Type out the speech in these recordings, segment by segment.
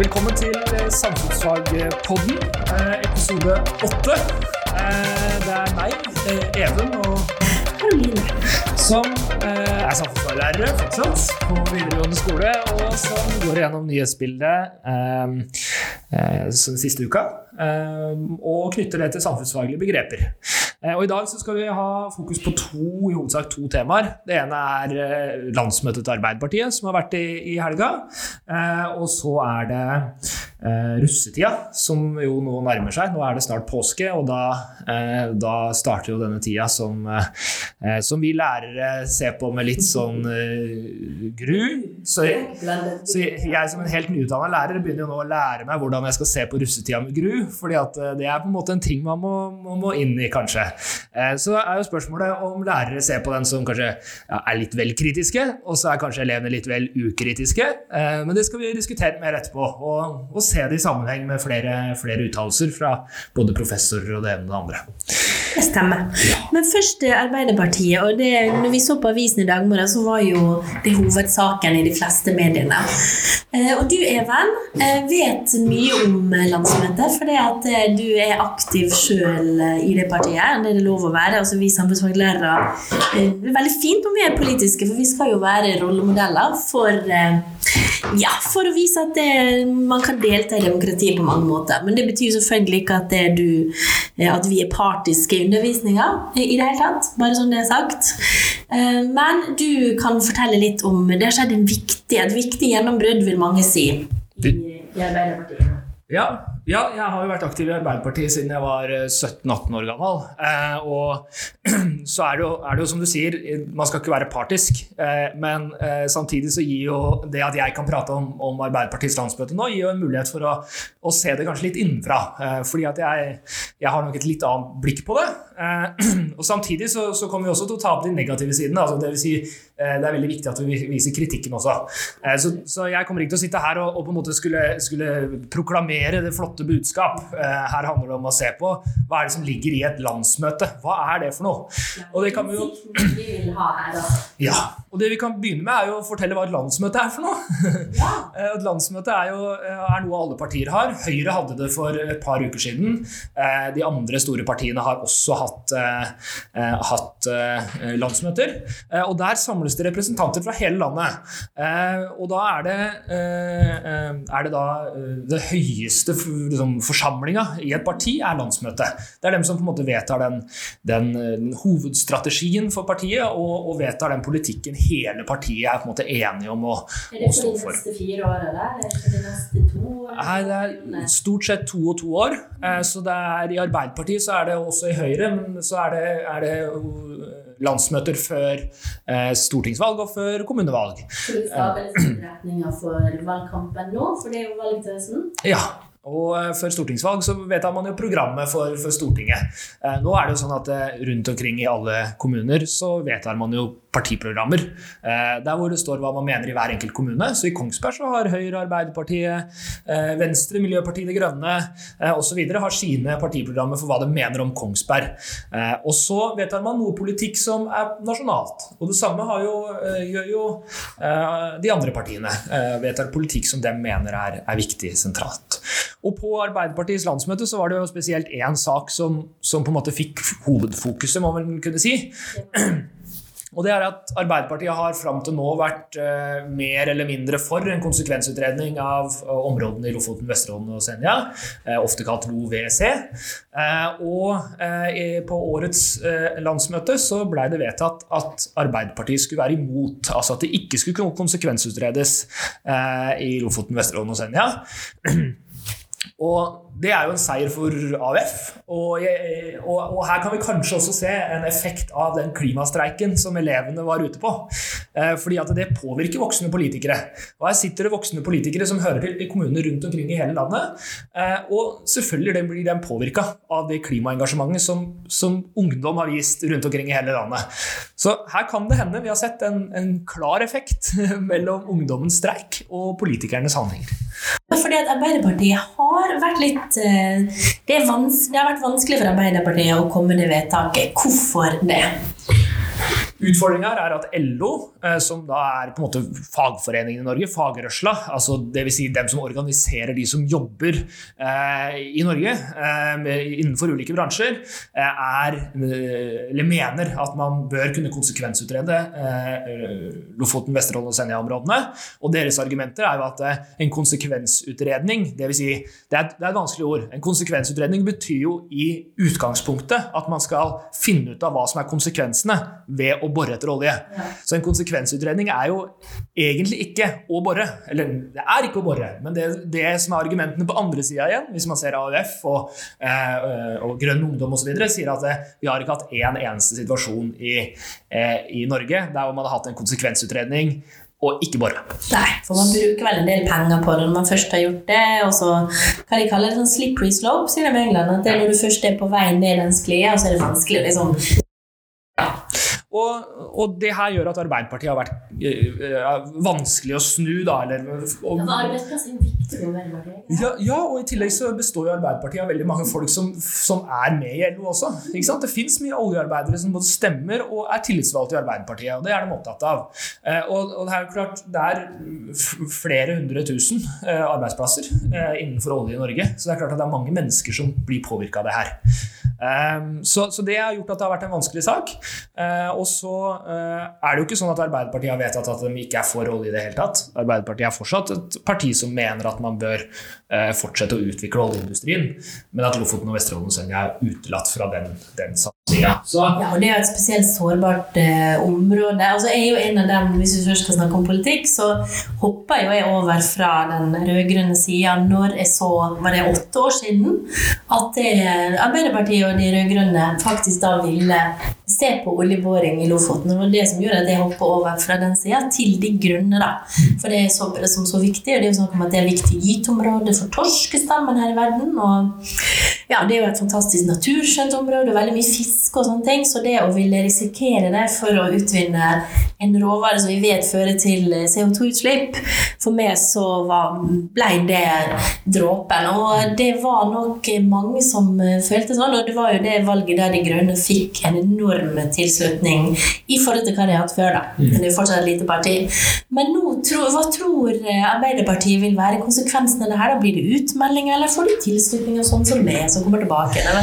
Velkommen til eh, Samfunnsfagpodden, eh, episode åtte. Eh, Det er meg, Even, og Karoline. som er samfunnsfaglærere fortsatt på videregående skole, og som går gjennom nyhetsbildet eh, eh, den siste uka, eh, og knytter det til samfunnsfaglige begreper. Eh, Og I dag så skal vi ha fokus på to, i hovedsak to temaer. Det ene er eh, landsmøtet til Arbeiderpartiet, som har vært i, i helga. Eh, og så er det russetida, som jo nå nærmer seg. Nå er det snart påske, og da, eh, da starter jo denne tida som, eh, som vi lærere ser på med litt sånn eh, gru. Så, så jeg som en helt nyutdanna lærer begynner jo nå å lære meg hvordan jeg skal se på russetida med gru, fordi at eh, det er på en måte en ting man må, man må inn i, kanskje. Eh, Så er jo spørsmålet om lærere ser på den som kanskje er litt vel kritiske, og så er kanskje elevene litt vel ukritiske. Eh, Men det skal vi diskutere mer etterpå, og, og se det i sammenheng med flere, flere uttalelser fra både professorer og det ene og det andre. Det stemmer. Men først Arbeiderpartiet. og det, når vi så på avisen i dag morgen, så var jo det hovedsaken i de fleste mediene. Eh, Og du, Even, eh, vet mye om landsmøtet, fordi at eh, du er aktiv sjøl i det partiet. Det er det lov å være. Altså, vi samfunnsfaglærere Det er veldig fint om vi er politiske, for vi skal jo være rollemodeller for ja, for å vise at det, man kan delta i demokratiet på mange måter. Men det betyr selvfølgelig ikke at, er du, eh, at vi er partiske i undervisninga i det hele tatt. Bare sånn det er sagt. Eh, Men du kan fortelle litt om Det har skjedd en viktig, et viktig gjennombrudd, vil mange si, i, i Arbeiderpartiet. Ja, ja, jeg har jo vært aktiv i Arbeiderpartiet siden jeg var eh, 17-18 år gammel. Eh, og så er det, jo, er det jo som du sier, man skal ikke være partisk. Eh, men eh, samtidig så gir jo det at jeg kan prate om, om Arbeiderpartiets landsmøte nå, gir jo en mulighet for å, å se det kanskje litt innenfra. Eh, fordi at jeg, jeg har nok et litt annet blikk på det. Eh, og samtidig så, så kommer vi også til å ta opp de negative sidene. Altså det vil si, eh, det er veldig viktig at vi viser kritikken også. Eh, så, så jeg kommer ikke til å sitte her og, og på en måte skulle, skulle proklamere det flotte budskap. Her handler det om å se på hva er det som ligger i et landsmøte. Hva er det for noe? Og det kan vi jo ja, og det vi kan begynne med er jo å fortelle hva et landsmøte er for noe. Ja. Et landsmøte er jo eh, er noe alle partier har. Høyre hadde det for et par uker siden. Eh, De andre store partiene har også hatt, eh, eh, hatt eh, landsmøter. Eh, Og der samles det representanter fra hele landet. Eh, Og da er det, eh, eh, er det da eh, det høyeste liksom, forsamlinga i et parti er landsmøtet. Det er dem som på en måte vedtar den, den, eh, den hovedstrategien for partiet, og, og vedtar den politikken hele partiet er på en måte enige om å, å stå for. fire åra, eller er det for de neste to? Nei, det er stort sett to og to år. Eh, Så det er, I Arbeiderpartiet så er det også i Høyre, men så er det, er det landsmøter før eh, stortingsvalg og før kommunevalg. Så vi skaper litt retninger for valgkampen nå, for det er jo valg til høsten. Ja, og eh, før stortingsvalg så vedtar man jo programmet for, for Stortinget. Eh, Nå er det jo sånn at eh, rundt omkring i alle kommuner så vedtar man jo partiprogrammer. Der hvor det står hva man mener i hver enkelt kommune. Så i Kongsberg så har Høyre, Arbeiderpartiet, Venstre, Miljøpartiet De Grønne osv. har sine partiprogrammer for hva de mener om Kongsberg. Og så vedtar man noe politikk som er nasjonalt. Og det samme jo, gjør jo de andre partiene. Vedtar politikk som de mener er, er viktig sentralt. Og på Arbeiderpartiets landsmøte så var det jo spesielt én sak som, som på en måte fikk hovedfokuset, må man kunne si. Og det er at Arbeiderpartiet har fram til nå vært uh, mer eller mindre for en konsekvensutredning av uh, områdene i Lofoten, Vesterålen og Senja, uh, ofte kalt LoVC. Eh, og på årets landsmøte så ble det vedtatt at Arbeiderpartiet skulle være imot, altså at det ikke skulle konsekvensutredes eh, i Lofoten, Vesterålen og Senja. Og det er jo en seier for AUF. Og, og, og her kan vi kanskje også se en effekt av den klimastreiken som elevene var ute på. Eh, fordi at det påvirker voksne politikere. Og her sitter det voksne politikere som hører til i kommuner rundt omkring i hele landet. Eh, og selvfølgelig blir de påvirka av det klimaengasjementet som, som ungdom har vist rundt omkring i hele landet. Så her kan det hende vi har sett en, en klar effekt mellom ungdommens streik og politikernes handlinger. Fordi at Arbeiderpartiet har vært litt eh, det, det har vært vanskelig for Arbeiderpartiet å komme med vedtaket. Hvorfor det? Utfordringa er at LO, eh, som da er på en måte fagforeningen i Norge, fagrørsla, altså dvs. Si dem som organiserer de som jobber eh, i Norge innenfor ulike bransjer, er, eller mener at man bør kunne konsekvensutrede Lofoten, Vesterålen og Senja-områdene. Og deres argumenter er jo at en konsekvensutredning, dvs. Si, det, er, det er et vanskelig ord, en konsekvensutredning betyr jo i utgangspunktet at man skal finne ut av hva som er konsekvensene ved å bore etter olje. Ja. Så en konsekvensutredning er jo egentlig ikke å bore. Eller det er ikke å bore, men det, det som er argumentene på andre sida igjen, hvis man ser AUF og, eh, og Grønn Ungdom osv., sier at eh, vi har ikke hatt én en eneste situasjon i, eh, i Norge der man har hatt en konsekvensutredning og ikke bore. Nei, for man bruker vel en del penger på det når man først har gjort det. Og så kan de kalle det sånn slippery slope, sier de i England. At det er når du først er på vei ned den sklia, så er det vanskelig å liksom og, og, det her gjør at Arbeiderpartiet har vært uh, vanskelig å snu, da. Eller, og, ja, Arbeidsplass er viktig å Arbeiderpartiet. ja, ja, og i tillegg så består jo Arbeiderpartiet av veldig mange folk som, som er med i LO også. Ikke sant? Det fins mye oljearbeidere som både stemmer og er tillitsvalgte i Arbeiderpartiet, og det er de opptatt av. Uh, og, og, det er jo klart, det er flere hundre tusen arbeidsplasser innenfor olje i Norge, så det er klart at det er mange mennesker som blir påvirka av det her. Um, så, så, det har gjort at det har vært en vanskelig sak. Uh, og så uh, er det jo ikke sånn at Arbeiderpartiet har vedtatt at de ikke er for olje i det hele tatt. Arbeiderpartiet er fortsatt et parti som mener at man bør uh, fortsette å utvikle oljeindustrien, men at Lofoten og Vesterålen og Senja er utelatt fra den, den satsinga. Ja, og det er et spesielt sårbart område. Altså, jeg er jo en av dem, Hvis vi først skal snakke om politikk, så hoppa jo jeg over fra den rød-grønne sida når jeg så, var det åtte år siden, at det, Arbeiderpartiet og de rød-grønne faktisk da ville se på oljeboring i Lofoten. Og det som gjorde at jeg hoppa over fra den sida til de grønne. da. For det er så, det som så viktig, og det er jo om at det er viktig gyteområde for torskestammen her i verden. og ja, Det er jo et fantastisk naturskjønt område, og veldig mye fisk og sånne ting. Så det å ville risikere det for å utvinne en råvare som vi vet fører til CO2-utslipp, for meg så var, ble det dråpen. Og det var nok mange som følte sånn, og det var jo det valget der De Grønne fikk en enorm tilslutning i forhold til hva de har hatt før. da. Mm. Det er fortsatt et lite parti. Men nå, tro, hva tror Arbeiderpartiet vil være konsekvensen av det her? Da Blir det utmeldinger, eller får de tilslutning og sånn som det, som kommer tilbake? Det,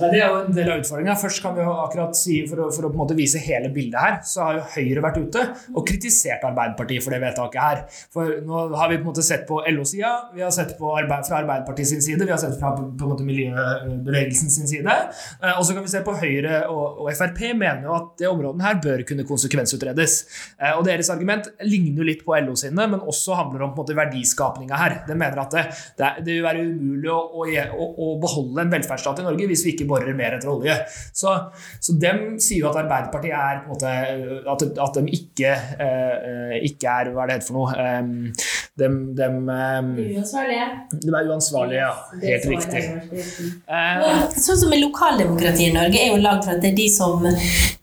Nei, det er jo en del av utfordringa. Først kan vi jo akkurat si, for å, for å på en måte vise hele bildet her, så har jo Høyre vært ute og kritisert Arbeiderpartiet for det vedtaket her. For nå har vi på en måte sett på LO-sida, vi har sett på arbeid, fra Arbeiderpartiet sin side, vi har sett fra på en måte miljøbevegelsen sin side. Eh, og så kan vi se på Høyre og, og Frp mener jo at det området her bør kunne konsekvensutredes. Eh, og deres argument ligner jo litt på LO sine, men også handler om på her. De mener at det, det, vil være umulig å, å, å, beholde en velferdsstat i Norge hvis vi ikke borer mer etter olje. Så, så dem sier jo at Arbeiderpartiet er på en måte at, at de ikke, eh, ikke er Hva er det heter for noe? Um, de, de, um, uansvarlige. De er uansvarlige, ja. Helt riktig. Uh, sånn som med lokaldemokratiet i Norge er jo lagd for at det er de som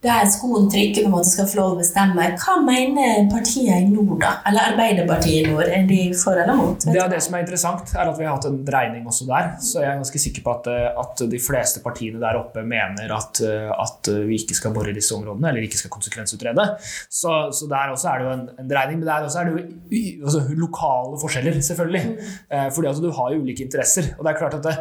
der skoen trykker, på en måte skal få lov å bestemme. Hva mener partiet i nord, da? Eller Arbeiderpartiet i nord? Er de for eller mot? Det er det som er interessant, er at vi har hatt en dreining også der. Så jeg er ganske sikker på at, eh, at de fleste partiene der oppe mener at, eh, at, vi ikke skal bore i disse områdene, eller ikke skal konsekvensutrede. Så, så der også er det jo en, en dreining. Men der også er det jo altså, lokale forskjeller, selvfølgelig. Mm. Eh, fordi altså, du har jo ulike interesser. Og det er klart at det,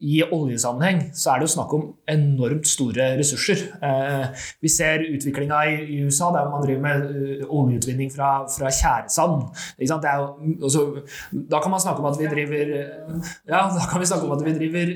i oljesammenheng så er det jo snakk om enormt store ressurser. Eh, vi ser utviklinga i, USA der man driver med uh, oljeutvinning fra, fra tjæresand. Altså, da kan man snakke om at vi driver ja, da kan vi snakke om at vi driver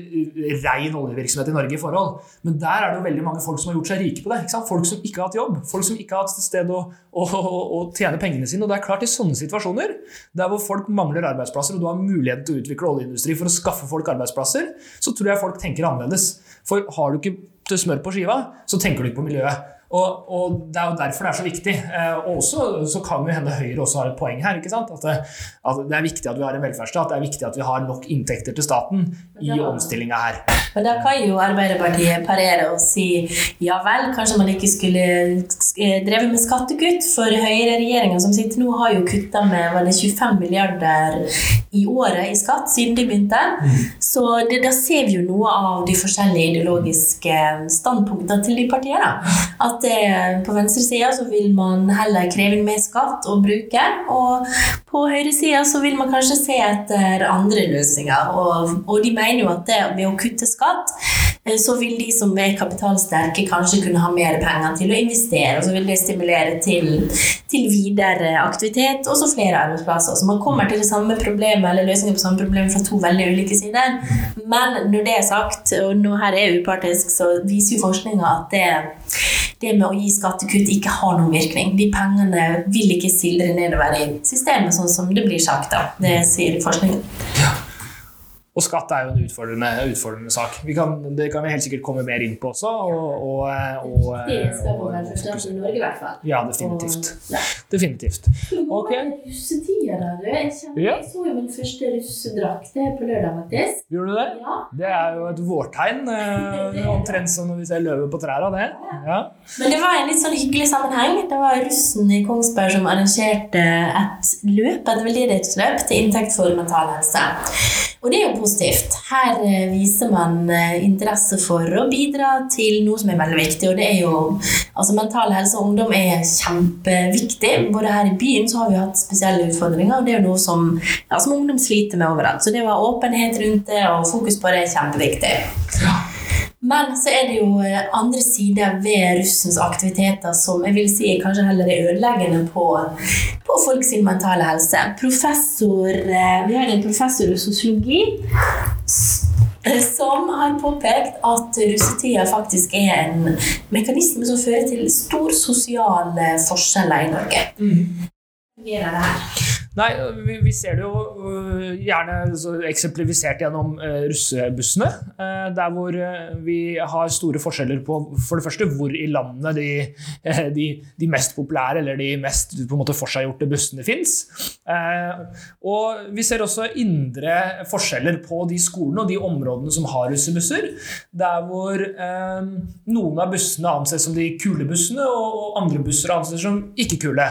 rein oljevirksomhet i Norge i forhold. Men der er det jo veldig mange folk som har gjort seg rike på det. Folk som ikke har hatt jobb. Folk som ikke har hatt sted å, å, å, å, tjene pengene sine. Og det er klart i sånne situasjoner, der hvor folk mangler arbeidsplasser, og du har mulighet til å utvikle oljeindustri for å skaffe folk arbeidsplasser, så tror jeg folk tenker annerledes. For har du ikke smør på skiva, så tenker du ikke på miljøet. Og, og, Det er jo derfor det er så viktig. Eh, og også, så kan jo hende Høyre også har et poeng her. ikke sant? At det, at det, er viktig at vi har en velferdsstat. Det er viktig at vi har nok inntekter til staten i ja. omstillinga her. Men da kan jo Arbeiderpartiet parere og si ja vel, kanskje man ikke skulle eh, drevet med skattekutt. For høyreregjeringa som sitter nå, har jo kutta med vel 25 milliarder i året i skatt siden de begynte. Så det, da ser vi jo noe av de forskjellige ideologiske standpunktene til de partiene. At det, på venstresida så vil man heller kreve inn mer skatt og bruke, og på høyresida så vil man kanskje se etter andre løsninger. Og, og de mener jo at det ved å kutte skatt Eh, så vil de som er kapitalsterke, kanskje kunne ha mer penger til å investere. Og så vil det stimulere til, til videre aktivitet og så flere arbeidsplasser. Så man kommer til det samme problemet eller løsningen på samme problem fra to veldig ulike sider. Men når det er sagt, og nå her er upartisk, så viser jo forskninga at det det med å gi skattekutt ikke har noen virkning. De pengene vil ikke sildre nedover i systemet, sånn som det blir sagt. da. Det sier forskningen. Ja. Og skatt er jo en utfordrende, utfordrende sak. Kan, det kan vi helt sikkert komme mer inn på også. Og, og, og, i Norge, i hvert fall. Ja, definitivt. Definitivt. Ok. Russetida, da. Jeg, jeg så jo min første russedrakt på lørdag, Mattis. Gjorde du det? Ja. Det er jo et vårtegn. Eh, omtrent som når vi ser løvet på trærne. Det. Ja. Men det var en litt sånn hyggelig sammenheng. Det var russen i Kongsberg som arrangerte et løp, et veldedighetsløp, til inntekt for mental helse. Og det er jo positivt. Her eh, viser man eh, interesse for å bidra til noe som er veldig viktig, og det er jo altså Mental helse og ungdom er kjempeviktig. Både her i byen så har vi hatt spesielle utfordringer, og det er jo noe som, ja, som ungdom sliter med overalt. Så det å ha åpenhet rundt det og fokus på det er kjempeviktig. Ja. Men så er det jo eh, andre sider ved russens aktiviteter som jeg vil si kanskje heller er ødeleggende på, på folks mentale helse. Professor, eh, vi har en professor i sosiologi som har påpekt at russetida faktisk er en mekanisme som fører til stor sosiale forskjeller i Norge. Mm. Fungerer det her? Nei, vi, vi, ser det jo uh, gjerne eksemplifisert gjennom uh, russebussene. Uh, der hvor vi har store forskjeller på for det første hvor i landet de, de, de mest populære eller de mest på en måte forseggjorte bussene fins. Og vi ser også indre forskjeller på de skolene og de områdene som har russebusser. Der hvor noen av bussene anses som de kule bussene, og andre busser anses som ikke kule.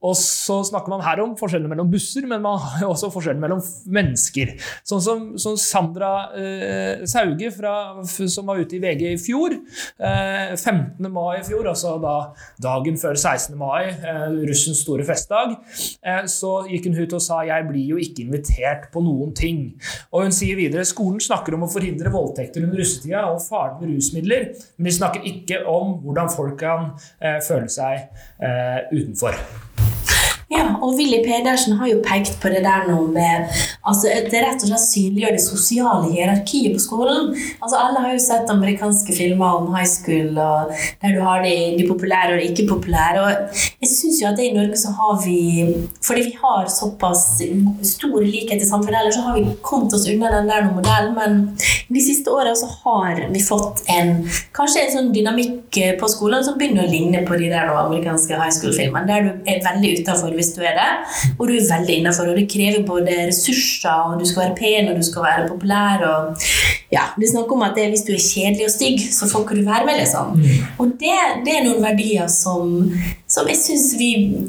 Og så snakker man her om forskjellene mellom busser, men man har også forskjellen mellom mennesker. Sånn som, som Sandra eh, Sauge, fra, som var ute i VG i fjor. Eh, 15. mai i fjor, altså da dagen før 16. mai, eh, russens store festdag, eh, så gikk hun ut og sa 'jeg blir jo ikke invitert på noen ting'. Og hun sier videre skolen snakker om å forhindre voldtekter under russetida og faren med rusmidler, men de snakker ikke om hvordan folk kan eh, føle seg eh, utenfor. Og Willy Pedersen har jo pekt på det der nå med altså Det rett og slett synliggjør det sosiale hierarkiet på skolen. Altså Alle har jo sett amerikanske filmer om high school, og der du har de, de populære og de ikke populære. og Jeg syns jo at det i Norge så har vi Fordi vi har såpass stor likhet i samfunnet, ellers så har vi kommet oss unna den der modellen, men de siste åra så har vi fått en kanskje en sånn dynamikk på skolen som begynner å ligne på de der amerikanske high school-filmene, der du er veldig utafor hvis du er det. Og du er veldig innafor. Og det krever både ressurser, og du skal være pen, og du skal være populær. og ja, Det er snakk om at det, hvis du er kjedelig og stygg, så får ikke du være med. liksom. Og det, det er noen verdier som, som jeg syns vi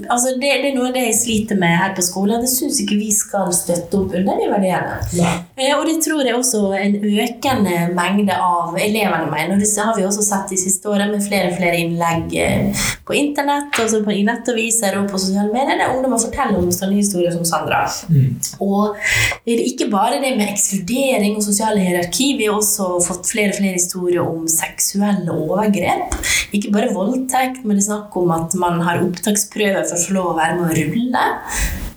altså det, det, er noe av det jeg sliter med her på skolen. Det syns ikke vi skal støtte opp under de verdiene. Ja. Eh, og det tror jeg også en økende mengde av elevene mener. Og det har vi også sett de siste årene med flere og flere innlegg eh, på internett, altså på, nettaviser og på sosiale medier der ungdommer forteller om sånne historier som Sandra. Mm. Og det er ikke bare det med ekskludering og sosiale hierarki. Vi har også fått flere og flere historier om seksuelle overgrep. Ikke bare voldtekt, men det er snakk om at man har opptaksprøve for å få lov å være med å rulle.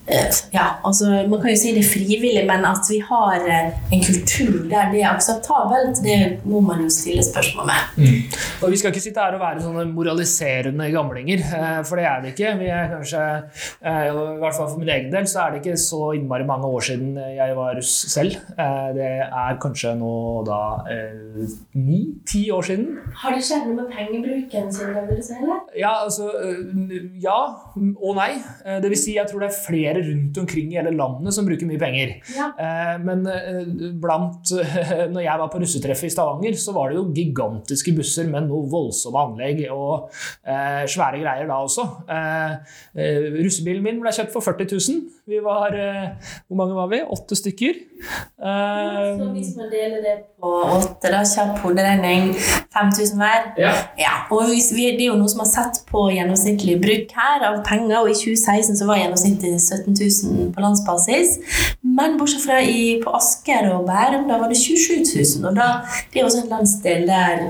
Eh, ja, altså Man kan jo si det er frivillig, men at vi har eh, en kultur der det er akseptabelt, det må man jo stille spørsmål med. Mm. Og Vi skal ikke sitte her og være sånne moraliserende gamlinger, eh, for det er vi ikke. Vi er kanskje, I hvert fall for min egen del så er det ikke så innmari mange år siden jeg var russ selv. Det er kanskje nå da ni-ti år siden. Har det skjedd noe med pengebruken siden? da du si, eller? Ja, altså Ja og nei. Det vil si, jeg tror det er flere flere rundt omkring i hele landet som bruker mye penger. Ja. Eh, men eh, blant Når jeg var på russetreffet i Stavanger, så var det jo gigantiske busser med noe voldsomme anlegg og eh, svære greier da også. Russebilen min ble kjøpt for 40 000. Vi var Hvor mange var vi? Åtte stykker. Så hvis man deler det på åtte, da, kjapp hoderegning, 5000 hver. ja. Ja, og hvis vi, Det er jo noe som har sett på gjennomsnittlig bruk her av penger, og i 2016 så var gjennomsnittet 17 000 på landsbasis. Men bortsett fra i, på Asker og Bærum, da var det 27 000. Og da, det er også en landsdel der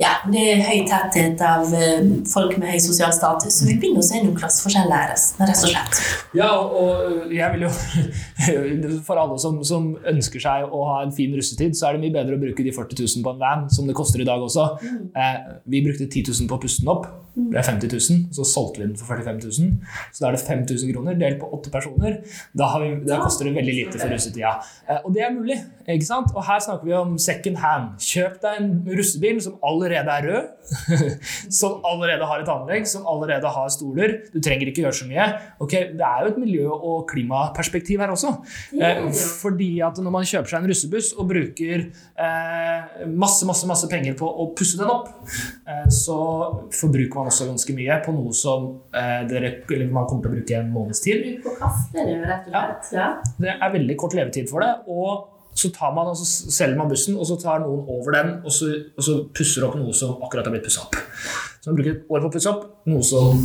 ja, det er høy tetthet av eh, folk med høy sosial status. Så vi begynner å se noen klasseforskjeller her, rett og slett. Ja, og, og jeg vil jo For alle som, som ønsker seg å ha en fin russetid, så er det mye bedre å bruke de 40 000 på en van, som det koster i dag også. Eh, vi brukte 10 000 på å puste den opp. Det er 50 000. Så solgte vi den for 45 000. Så da er det 5000 kroner delt på åtte personer. Da, har vi, da koster det veldig lite for russetida. Eh, og det er mulig. ikke sant? Og her snakker vi om second hand. Kjøp deg en russebil som allerede er rød, som allerede har et anlegg, som allerede har stoler. Du trenger ikke gjøre så mye. Ok, Det er jo et miljø- og klimaperspektiv her også. Eh, fordi at når man kjøper seg en russebuss og bruker eh, masse masse, masse penger på å pusse den opp, så forbruker man også ganske mye på noe som eh, dere, eller man kommer til å bruke en måneds tid. Slett. Ja. Det er veldig kort levetid for det. og så tar man og så selger man bussen, og så tar noen over den og så, og så pusser opp noe som akkurat har blitt pussa opp. Så man bruker et år på å pusse opp noe som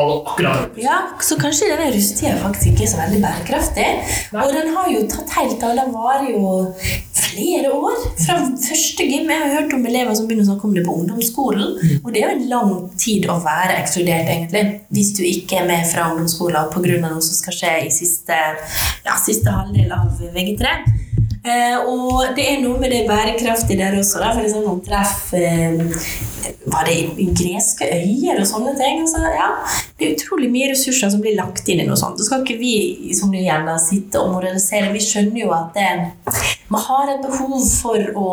alle akkurat har Ja, så kanskje denne rusttida faktisk ikke er så veldig bærekraftig. Og den har jo tatt helt av. Den varer jo flere år. Fra første gym. Jeg har hørt om elever som begynner å snakke om det på ungdomsskolen. Og det er jo en lang tid å være ekskludert, egentlig. Hvis du ikke er med fra ungdomsskolen pga. noe som skal skje i siste, ja, siste halvdel av VG3. Eh, og det er noe med det bærekraftige der også. Da. For eksempel man treffer eh, Var det greske øyer og sånne ting? Altså, ja, det er utrolig mye ressurser som blir lagt inn i noe sånt. Så skal ikke vi som igjen da, sitte og moralisere. Vi skjønner jo at det, man har et behov for å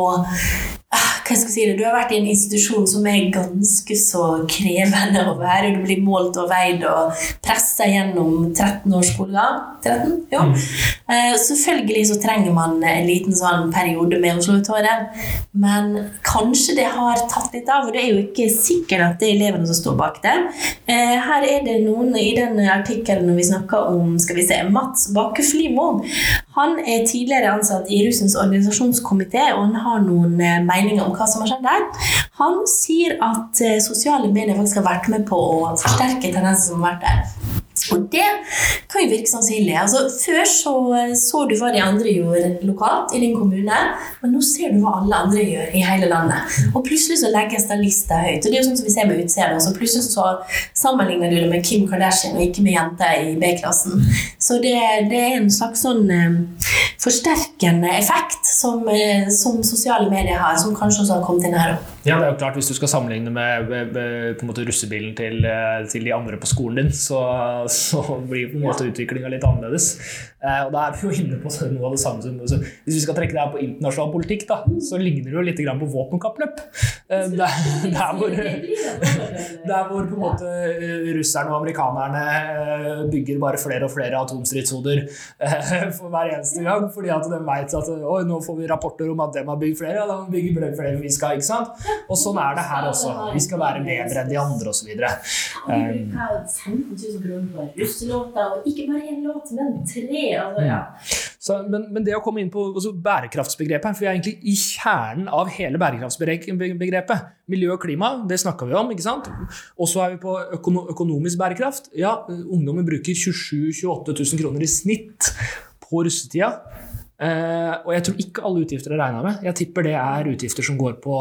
hva skal jeg si det? Du har vært i en institusjon som er ganske så krevende å være. Du blir målt og veid og pressa gjennom 13 års skolegang. 13? Jo. Eh, selvfølgelig så trenger man en liten sånn periode med å slå ut håret, men kanskje det har tatt litt av, og det er jo ikke sikkert at det er elevene som står bak det. Eh, her er det noen i den artikkelen vi snakker om skal vi se, Mats Bakke Flymo. Han er tidligere ansatt i Russens organisasjonskomité, og han har noen eh, meninger om hva som har skjedd der. Han sier at eh, sosiale medier faktisk har vært med på å forsterke tendenser som har vært der. Og det kan jo virke sannsynlig. Altså, før så, så du hva de andre gjorde lokalt i din kommune, men nå ser du hva alle andre gjør i hele landet. Og plutselig så legges den lista høyt. Og det er jo sånn som vi ser med utseendet. Plutselig så sammenligner du det med Kim Kardashian og ikke med jenter i B-klassen. Så det, det, er en slags sånn eh, forsterkende effekt som, eh, som, sosiale medier har, som kanskje også har kommet inn her òg. Ja, det er jo klart Hvis du skal sammenligne med, med, måte russebilen til, til, de andre på skolen din, så, så blir på en måte utviklinga litt annerledes. Eh, og da er vi jo inne på noe av det samme som så, Hvis vi skal trekke det her på internasjonal politikk, da, så ligner det jo litt på våpenkappløp. Eh, der, der, hvor, der hvor på en måte russerne og amerikanerne bygger bare flere og flere atomstridshoder for hver eneste gang, fordi at de vet at Oi, nå får vi rapporter om at de har bygd flere, ja, da bygger flere vi skal. ikke sant? Og sånn er det her også. Vi skal være bedre enn de andre osv. Um, 15 000 kroner for russelåter, og ikke bare én låt, men tre. Altså, ja. Så, men, men, det å komme inn på altså, bærekraftsbegrepet for vi er egentlig i kjernen av hele bærekraftsbegrepet. Miljø og klima, det snakka vi om. ikke sant? Og så er vi på økono økonomisk bærekraft. Ja, ungdommen bruker 27 000-28 000 kroner i snitt på russetida. Uh, og jeg tror ikke alle utgifter er regna med. Jeg tipper det er utgifter som går på,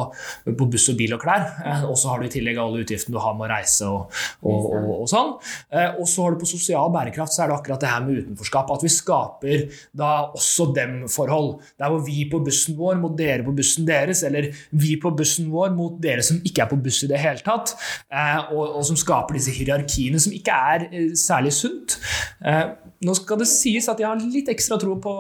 på buss og bil og klær. Uh, og så har du i tillegg alle utgiftene du har med å reise og, og, og, og sånn. Uh, og så har du på sosial bærekraft så er det akkurat det her med utenforskap. At vi skaper da også dem-forhold. Der hvor vi på bussen vår mot dere på bussen deres, eller vi på bussen vår mot dere som ikke er på buss i det hele tatt. og, som skaper disse hierarkiene som ikke er særlig sunt. Nå skal det sies at jeg har litt ekstra tro på,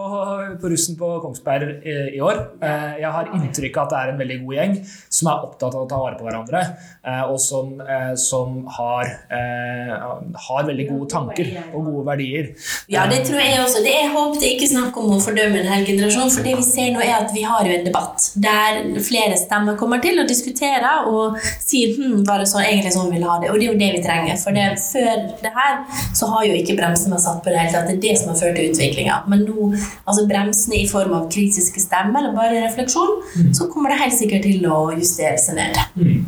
på russen på Kongsberg i, i år. Eh, jeg har inntrykk av at det er en veldig god gjeng som er opptatt av å ta vare på hverandre, eh, og som, eh, som har, har, veldig gode tanker og gode verdier. Ja, det tror jeg også. Det er håp det er ikke snakk om å fordømme en hel generasjon, for det vi ser nå er at vi har jo en debatt der flere stemmer kommer til å diskutere og sier hm, var det så egentlig sånn vi vil ha det? Og det er jo det vi trenger. For det, før det her så har jo ikke bremsen vært satt på det hele tatt. Det er det som har ført til utviklinga. Men nå, altså bremsene i form av kritiske stemmer eller bare refleksjon, mm. så kommer det helt sikkert til å justere seg ned. Mm.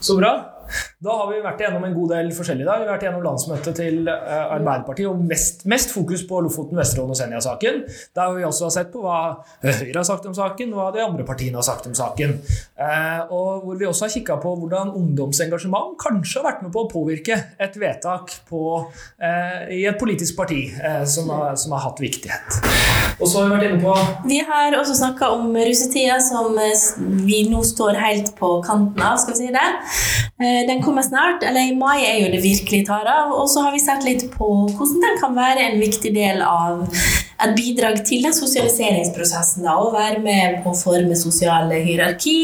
Så bra. Da har vi vært igjennom en god del forskjellig. dag. Vi har vært igjennom landsmøtet til uh, Arbeiderpartiet og mest, mest, fokus på Lofoten, Vesterålen og Senja-saken. Der vi også har sett på hva Høyre har sagt om saken, hva de andre partiene har sagt om saken. Uh, og hvor vi også har kikka på hvordan ungdomsengasjement kanskje har vært med på å påvirke et vedtak på, uh, i et politisk parti som har, som, har, hatt viktighet. Og så har Vi vært inne på Vi har også snakka om russetida, som vi nå står helt på kanten av. skal vi si det. Den kommer snart, eller i mai er jo det virkelig tar av. Og så har vi sett litt på hvordan den kan være en viktig del av et bidrag til den sosialiseringsprosessen. da, Å være med på å forme sosiale hierarki.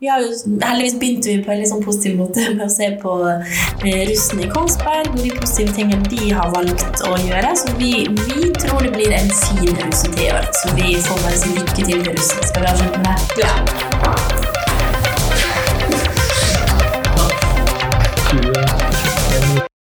Vi har jo, heldigvis begynte vi på en litt sånn positiv måte med å se på eh, russen i Kongsberg og de positive tingene de har valgt å gjøre. Så vi, vi tror det blir en fin russetid i år. Så vi får bare si lykke til til russen. Skal vi avslutte med det? Ja.